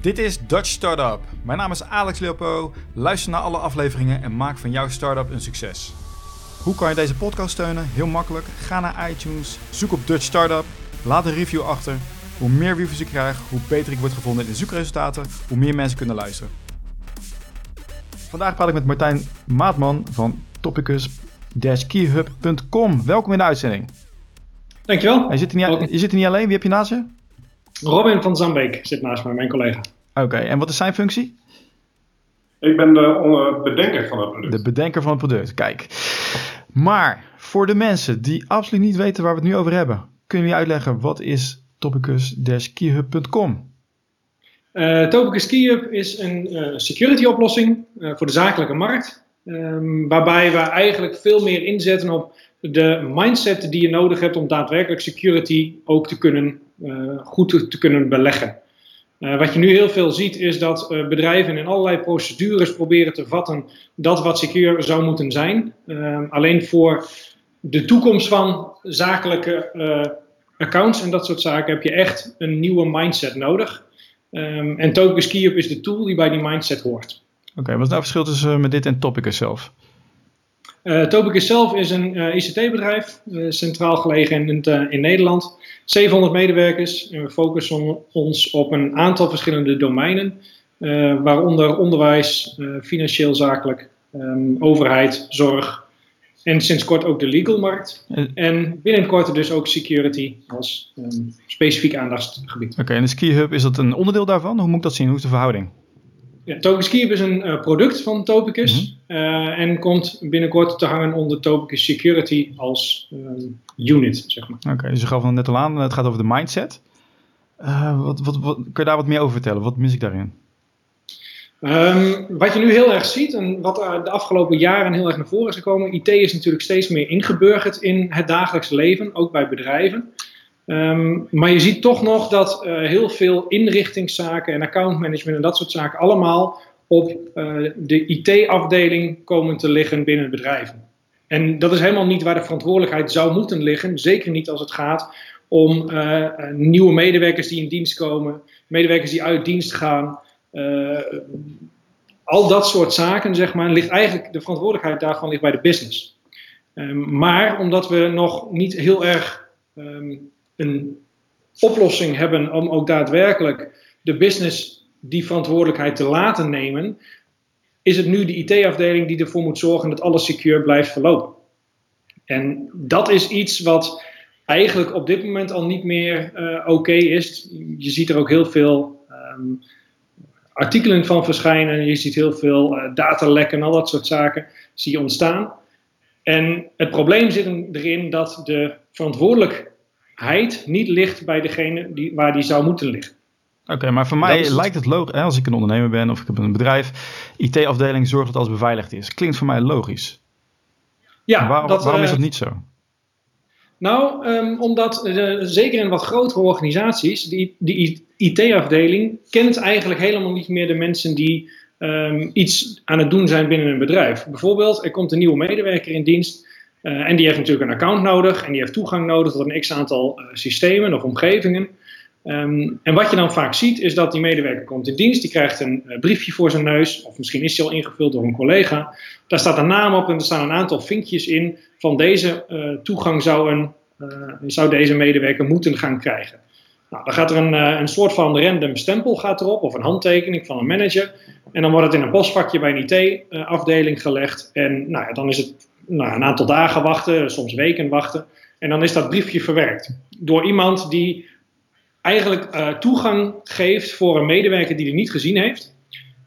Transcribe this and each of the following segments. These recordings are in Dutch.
Dit is Dutch Startup. Mijn naam is Alex Leopo. Luister naar alle afleveringen en maak van jouw startup een succes. Hoe kan je deze podcast steunen? Heel makkelijk. Ga naar iTunes, zoek op Dutch Startup, laat een review achter. Hoe meer reviews ik krijg, hoe beter ik word gevonden in de zoekresultaten, hoe meer mensen kunnen luisteren. Vandaag praat ik met Martijn Maatman van topicus-keyhub.com. Welkom in de uitzending. Dankjewel. Je zit, er niet, je zit er niet alleen, wie heb je naast je? Robin van Zambeek zit naast mij, mijn collega. Oké, en wat is zijn functie? Ik ben de bedenker van het product. De bedenker van het product, kijk. Maar voor de mensen die absoluut niet weten waar we het nu over hebben, kunnen we uitleggen wat is topicus-keyhub.com? Uh, Topicus Keyhub is een uh, security oplossing uh, voor de zakelijke markt. Um, waarbij we eigenlijk veel meer inzetten op de mindset die je nodig hebt om daadwerkelijk security ook te kunnen, goed te, kunnen beleggen. wat je nu heel veel ziet is dat bedrijven in allerlei procedures proberen te vatten dat wat secure zou moeten zijn. Alleen voor de toekomst van zakelijke accounts en dat soort zaken heb je echt een nieuwe mindset nodig. En Topicus KeyUp is de tool die bij die mindset hoort. Oké, wat is nou het verschil tussen met dit en Topicus zelf? Uh, Topicus zelf is een uh, ICT-bedrijf, centraal gelegen in, in Nederland. 700 medewerkers en we focussen ons op een aantal verschillende domeinen. waaronder onderwijs, financieel zakelijk, um, overheid, zorg, en sinds kort ook de legal markt. En binnenkort dus ook security als um, specifiek aandachtsgebied. Oké, okay, en de Ski Hub, is dat een onderdeel daarvan? Hoe moet ik dat zien? Hoe is de verhouding? Ja, Hub is een uh, product van Topicus. Mm -hmm. uh, en komt binnenkort te hangen onder Topicus Security als um, unit, zeg maar. Oké, okay, dus je gaf het net al aan, het gaat over de mindset. Uh, wat, wat, wat, kun je daar wat meer over vertellen? Wat mis ik daarin? Um, wat je nu heel erg ziet en wat de afgelopen jaren heel erg naar voren is gekomen, IT is natuurlijk steeds meer ingeburgerd in het dagelijks leven, ook bij bedrijven. Um, maar je ziet toch nog dat uh, heel veel inrichtingszaken en accountmanagement en dat soort zaken allemaal op uh, de IT-afdeling komen te liggen binnen bedrijven. En dat is helemaal niet waar de verantwoordelijkheid zou moeten liggen, zeker niet als het gaat om uh, nieuwe medewerkers die in dienst komen, medewerkers die uit dienst gaan. Al dat soort zaken, zeg maar, ligt eigenlijk de verantwoordelijkheid daarvan ligt bij de business. Um, maar omdat we nog niet heel erg um, een oplossing hebben om ook daadwerkelijk de business die verantwoordelijkheid te laten nemen, is het nu de IT-afdeling die ervoor moet zorgen dat alles secure blijft verlopen. En dat is iets wat eigenlijk op dit moment al niet meer uh, oké is. Je ziet er ook heel veel. Um, artikelen van verschijnen. Je ziet heel veel uh, datalekken en al dat soort zaken zie je ontstaan. En het probleem zit erin dat de verantwoordelijkheid niet ligt bij degene die, waar die zou moeten liggen. Oké, okay, maar voor mij het... lijkt het logisch, als ik een ondernemer ben of ik heb een bedrijf, IT-afdeling zorgt dat alles beveiligd is. Klinkt voor mij logisch. Ja, waarom, dat, waarom is uh, dat niet zo? Nou, um, omdat uh, zeker in wat grotere organisaties, die, die IT-afdeling kent eigenlijk helemaal niet meer de mensen die um, iets aan het doen zijn binnen een bedrijf. Bijvoorbeeld, er komt een nieuwe medewerker in dienst uh, en die heeft natuurlijk een account nodig en die heeft toegang nodig tot een x-aantal uh, systemen of omgevingen. Um, en wat je dan vaak ziet is dat die medewerker komt in dienst, die krijgt een uh, briefje voor zijn neus, of misschien is hij al ingevuld door een collega. Daar staat een naam op en er staan een aantal vinkjes in van deze toegang zou, een, zou deze medewerker moeten gaan krijgen. Nou, dan gaat er een, een soort van random stempel gaat erop, of een handtekening van een manager. En dan wordt het in een postvakje bij een IT-afdeling gelegd. En nou ja, dan is het nou, een aantal dagen wachten, soms weken wachten. En dan is dat briefje verwerkt door iemand die eigenlijk uh, toegang geeft voor een medewerker die hij niet gezien heeft.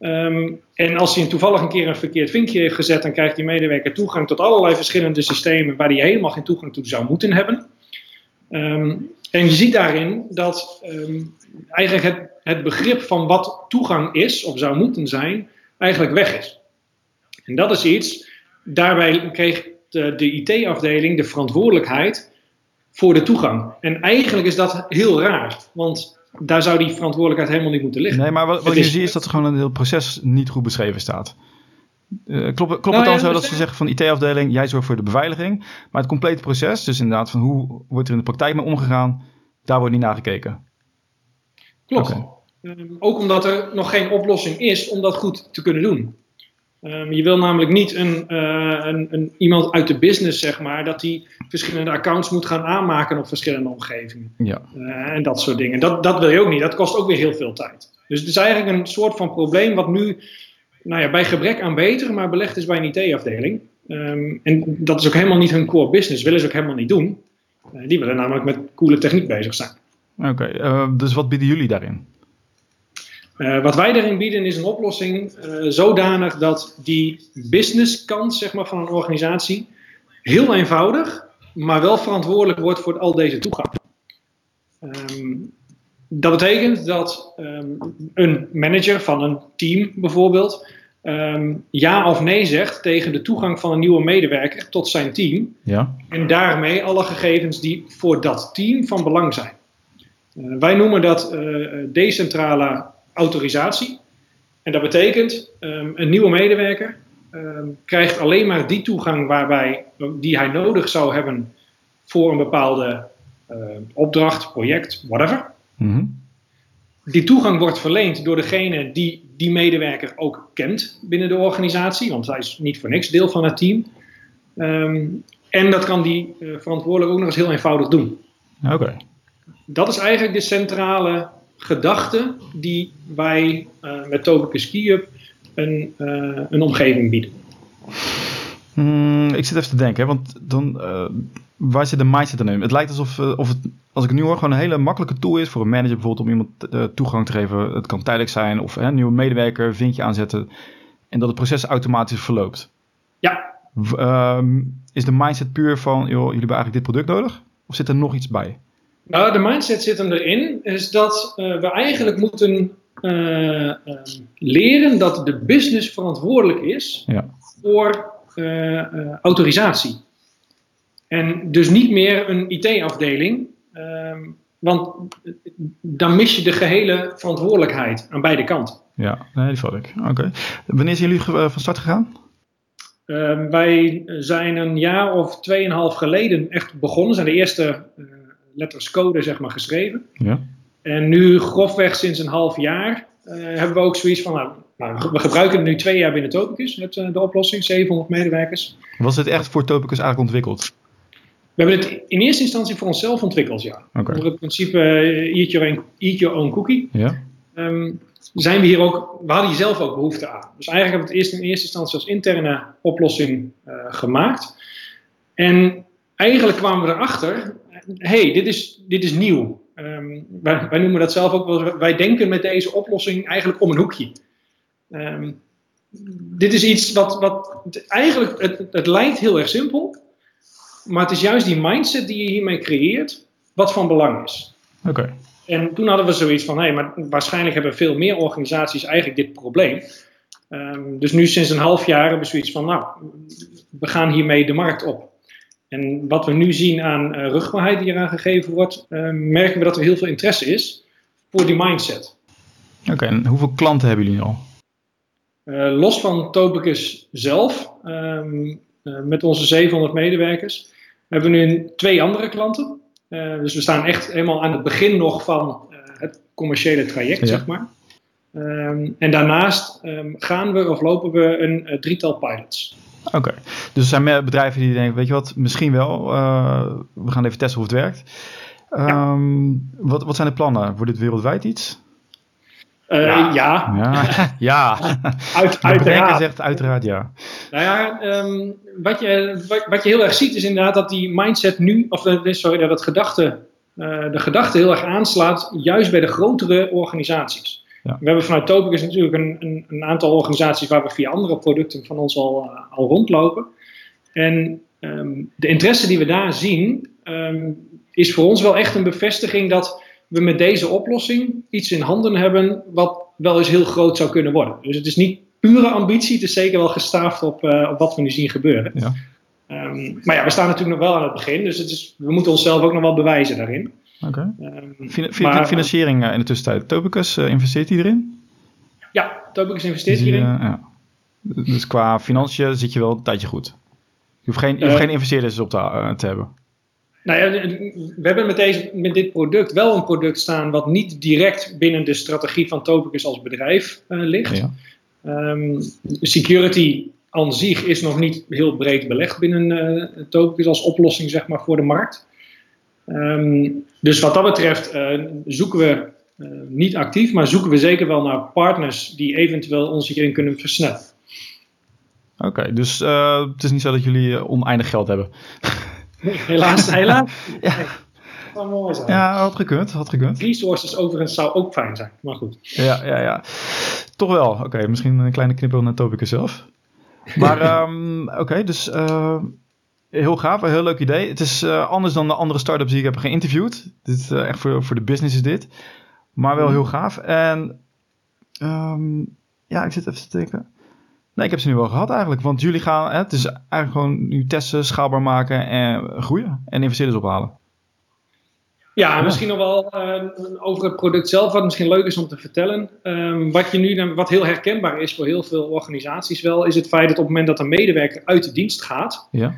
Um, en als hij toevallig een keer een verkeerd vinkje heeft gezet, dan krijgt die medewerker toegang tot allerlei verschillende systemen waar hij helemaal geen toegang toe zou moeten hebben. Um, en je ziet daarin dat um, eigenlijk het, het begrip van wat toegang is of zou moeten zijn, eigenlijk weg is. En dat is iets, daarbij kreeg de, de IT-afdeling de verantwoordelijkheid voor de toegang. En eigenlijk is dat heel raar, want daar zou die verantwoordelijkheid helemaal niet moeten liggen. Nee, maar wat, wat je ziet is dat er gewoon een heel proces niet goed beschreven staat. Uh, klopt klopt nou, het dan ja, zo dat ze zeggen van IT-afdeling, jij zorgt voor de beveiliging, maar het complete proces, dus inderdaad van hoe wordt er in de praktijk mee omgegaan, daar wordt niet naar gekeken. Klopt. Okay. Ehm, ook omdat er nog geen oplossing is om dat goed te kunnen doen. Ehm, je wil namelijk niet een, uh, een, een, iemand uit de business, zeg maar, dat die verschillende accounts moet gaan aanmaken op verschillende omgevingen. Ja. Uh, en dat soort dingen. Dat, dat wil je ook niet. Dat kost ook weer heel veel tijd. Dus het is eigenlijk een soort van probleem wat nu nou ja, bij gebrek aan beter, maar belegd is bij een IT-afdeling. Um, en dat is ook helemaal niet hun core business, willen ze ook helemaal niet doen. Uh, die willen namelijk met coole techniek bezig zijn. Oké, okay, dus wat bieden jullie daarin? Uh, wat wij daarin bieden is een oplossing zodanig dat die businesskant zeg maar, van een organisatie heel eenvoudig, maar wel verantwoordelijk wordt voor al deze toegang. Um, dat betekent dat um, een manager van een team bijvoorbeeld um, ja of nee zegt tegen de toegang van een nieuwe medewerker tot zijn team. Ja. En daarmee alle gegevens die voor dat team van belang zijn. Uh, wij noemen dat decentrale autorisatie. En dat betekent um, een nieuwe medewerker krijgt alleen maar die toegang waarbij, die hij nodig zou hebben voor een bepaalde uh, opdracht, project, whatever. Mm -hmm. Die toegang wordt verleend door degene die die medewerker ook kent binnen de organisatie, want hij is niet voor niks deel van het team. Um, en dat kan die uh, verantwoordelijk ook nog eens heel eenvoudig doen. Oké. Okay. Dat is eigenlijk de centrale gedachte die wij uh, met Tobacus KeyUp een, uh, een omgeving bieden. Hmm, ik zit even te denken, want dan, waar zit de mindset dan in? Het lijkt alsof of het, als ik het nu hoor, gewoon een hele makkelijke tool is voor een manager bijvoorbeeld om iemand toegang te geven. Het kan tijdelijk zijn of hè, een nieuwe medewerker, vinkje aanzetten en dat het proces automatisch verloopt. Ja. Um, is de mindset puur van, joh, jullie hebben eigenlijk dit product nodig? Of zit er nog iets bij? Nou, de mindset zit hem erin, is dat uh, we eigenlijk moeten uh, leren dat de business verantwoordelijk is ja. voor autorisatie. En dus niet meer een IT-afdeling, um, want dan mis je de gehele verantwoordelijkheid aan beide kanten. Ja, nee, die vat ik. Oké. Okay. Wanneer zijn jullie van start gegaan? Uh, wij zijn een jaar of tweeënhalf geleden echt begonnen. Zijn de eerste uh, letters code zeg maar geschreven. Ja. En nu grofweg sinds een half jaar hebben we ook zoiets van... Nou, nou, we gebruiken het nu twee jaar binnen Topicus, het, de oplossing, 700 medewerkers. Was het echt voor Topicus eigenlijk ontwikkeld? We hebben het in eerste instantie voor onszelf ontwikkeld, ja. Okay. Onder het principe uh, eat, your own, eat your own cookie. Ja. Um, zijn we hier ook, we hadden hier zelf ook behoefte aan. Dus eigenlijk hebben we het eerst in eerste instantie als interne oplossing uh, gemaakt. En eigenlijk kwamen we erachter, hey, dit is, dit is nieuw. Um, wij, wij, noemen dat zelf ook wel, wij denken met deze oplossing eigenlijk om een hoekje. Um, dit is iets wat, wat eigenlijk, het, het lijkt heel erg simpel. Maar het is juist die mindset die je hiermee creëert, wat van belang is. Oké. Okay. En toen hadden we zoiets van, hé, hey, maar waarschijnlijk hebben veel meer organisaties eigenlijk dit probleem. Um, dus nu sinds een half jaar hebben we zoiets van, nou, we gaan hiermee de markt op. En wat we nu zien aan uh, rugbaarheid die eraan gegeven wordt, uh, merken we dat er heel veel interesse is voor die mindset. Oké, okay, en hoeveel klanten hebben jullie al? Uh, los van Topicus zelf, um, met onze 700 medewerkers, hebben we nu twee andere klanten. Dus we staan echt helemaal aan het begin nog van het commerciële traject, ja. zeg maar. Um, en daarnaast um, gaan we of lopen we een drietal pilots. Oké, okay. dus er zijn bedrijven die denken, weet je wat, misschien wel, we gaan even testen hoe het werkt. Um, ja. wat, wat zijn de plannen? Wordt dit wereldwijd iets? Uh, ja. Ja. ja. ja. Uit, uiteraard. zegt uiteraard ja. Nou ja, um, wat, je, wat, wat, je heel erg ziet is inderdaad dat die mindset nu, of sorry, dat het gedachte, uh, de gedachte heel erg aanslaat, juist bij de grotere organisaties. Ja. We hebben vanuit Topicus natuurlijk een, een, een, aantal organisaties waar we via andere producten van ons al, uh, al rondlopen. En um, de interesse die we daar zien, um, is voor ons wel echt een bevestiging dat we met deze oplossing iets in handen hebben wat wel eens heel groot zou kunnen worden. Dus het is niet pure ambitie, het is zeker wel gestaafd op, uh, op wat we nu zien gebeuren. Ja. Um, maar ja, we staan natuurlijk nog wel aan het begin, dus het is, we moeten onszelf ook nog wel bewijzen daarin. Oké. Okay. Um, fin fin financiering uh, in de tussentijd. Topicus, uh, investeert hij erin? Ja, Topicus investeert hierin. ja. Dus qua financiën zit je wel een tijdje goed. Je hoeft geen, je hoeft geen investeerders op te, te hebben. Nou ja, we hebben met, deze, met dit product wel een product staan wat niet direct binnen de strategie van Topicus als bedrijf uh, ligt. Ja. Um, security aan zich is nog niet heel breed belegd binnen uh, Topicus als oplossing zeg maar, voor de markt. Um, dus wat dat betreft uh, zoeken we niet actief, maar zoeken we zeker wel naar partners die eventueel ons hierin kunnen versnellen. Oké, dus het is niet zo dat jullie oneindig geld hebben. helaas, helaas. ja. Dat mooi zijn. Ja, had gekund, had gekund. Resources overigens zou ook fijn zijn, maar goed. Ja, ja, ja. Toch wel. Oké, misschien een kleine knippel naar Topicus zelf. Maar um, oké, dus heel gaaf, een heel leuk idee. Het is uh, anders dan de andere startups die ik heb geïnterviewd. Dit, uh, echt voor, voor de business is dit. Maar wel heel gaaf. En um, ja, ik zit even te denken. Nee, ik heb ze nu wel gehad eigenlijk. Want jullie gaan, hè, het is eigenlijk gewoon nu testen, schaalbaar maken en groeien. En investeerders ophalen. Ja, misschien nog wel uh, over het product zelf, wat misschien leuk is om te vertellen. Um, wat, je nu, wat heel herkenbaar is voor heel veel organisaties wel, is het feit dat op het moment dat een medewerker uit de dienst gaat, ja.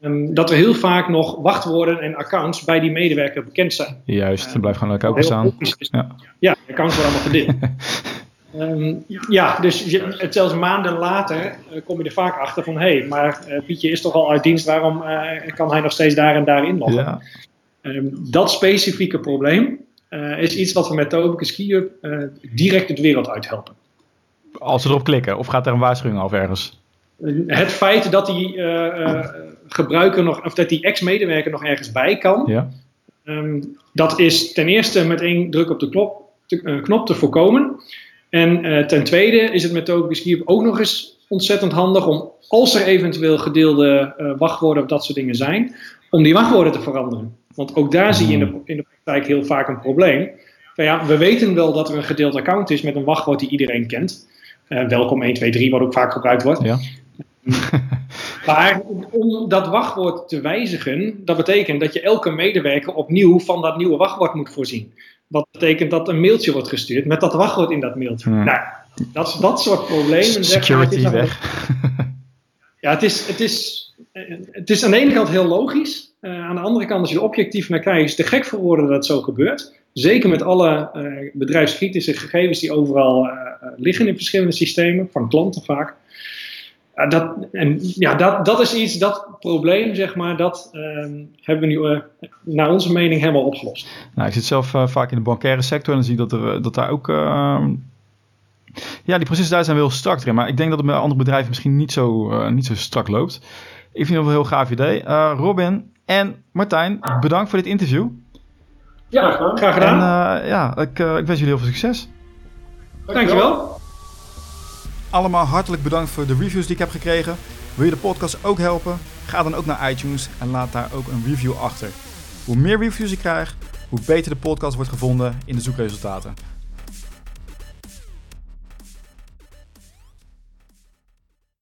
Um, dat er heel vaak nog wachtwoorden en accounts bij die medewerker bekend zijn. Juist, dan blijft gewoon lekker openstaan. Ja. ja, de accounts worden allemaal gedeeld. Um, ja, dus je, zelfs maanden later uh, kom je er vaak achter van... hé, hey, maar uh, Pietje is toch al uit dienst, waarom uh, kan hij nog steeds daar en daar inloggen? Ja. Um, dat specifieke probleem is iets wat we met Tobicus KeyUp direct de wereld uithelpen. Als ze erop klikken, of gaat er een waarschuwing af ergens? Het feit dat die gebruiker nog, of dat die ex-medewerker nog ergens bij kan... Ja. Um, dat is ten eerste met één druk op de klop, te, knop te voorkomen... En uh, ten tweede is het met Token ook nog eens ontzettend handig om, als er eventueel gedeelde uh, wachtwoorden of dat soort dingen zijn, om die wachtwoorden te veranderen. Want ook daar zie je in de, in de praktijk heel vaak een probleem. Van ja, we weten wel dat er een gedeeld account is met een wachtwoord die iedereen kent. Welkom 123, wat ook vaak gebruikt wordt. Ja. maar om dat wachtwoord te wijzigen, dat betekent dat je elke medewerker opnieuw van dat nieuwe wachtwoord moet voorzien. Wat betekent dat een mailtje wordt gestuurd met dat wachtwoord in dat mailtje. Nou, dat, dat soort problemen. Security zeg weg. ja, het is, het, is, het is aan de ene kant heel logisch. Uh, aan de andere kant, als je er objectief naar kijkt, is het te gek voor woorden dat het zo gebeurt. Zeker met alle uh, bedrijfskritische gegevens die overal uh, liggen in verschillende systemen, van klanten vaak. Uh, dat, en ja, dat, dat is iets, dat probleem, zeg maar, dat uh, hebben we nu, uh, naar onze mening, helemaal opgelost. Nou, ik zit zelf uh, vaak in de bankaire sector en dan zie ik dat, er, dat daar ook. Ehm, ja, die processen daar zijn wel strak erin. Maar ik denk dat het met andere bedrijven misschien niet zo, niet zo strak loopt. Ik vind het wel een heel gaaf idee. Robin en Martijn, bedankt voor dit interview. Ja, graag gedaan. En ja, ik, ik wens jullie heel veel succes. Dankjewel allemaal hartelijk bedankt voor de reviews die ik heb gekregen. Wil je de podcast ook helpen? Ga dan ook naar iTunes en laat daar ook een review achter. Hoe meer reviews ik krijg, hoe beter de podcast wordt gevonden in de zoekresultaten.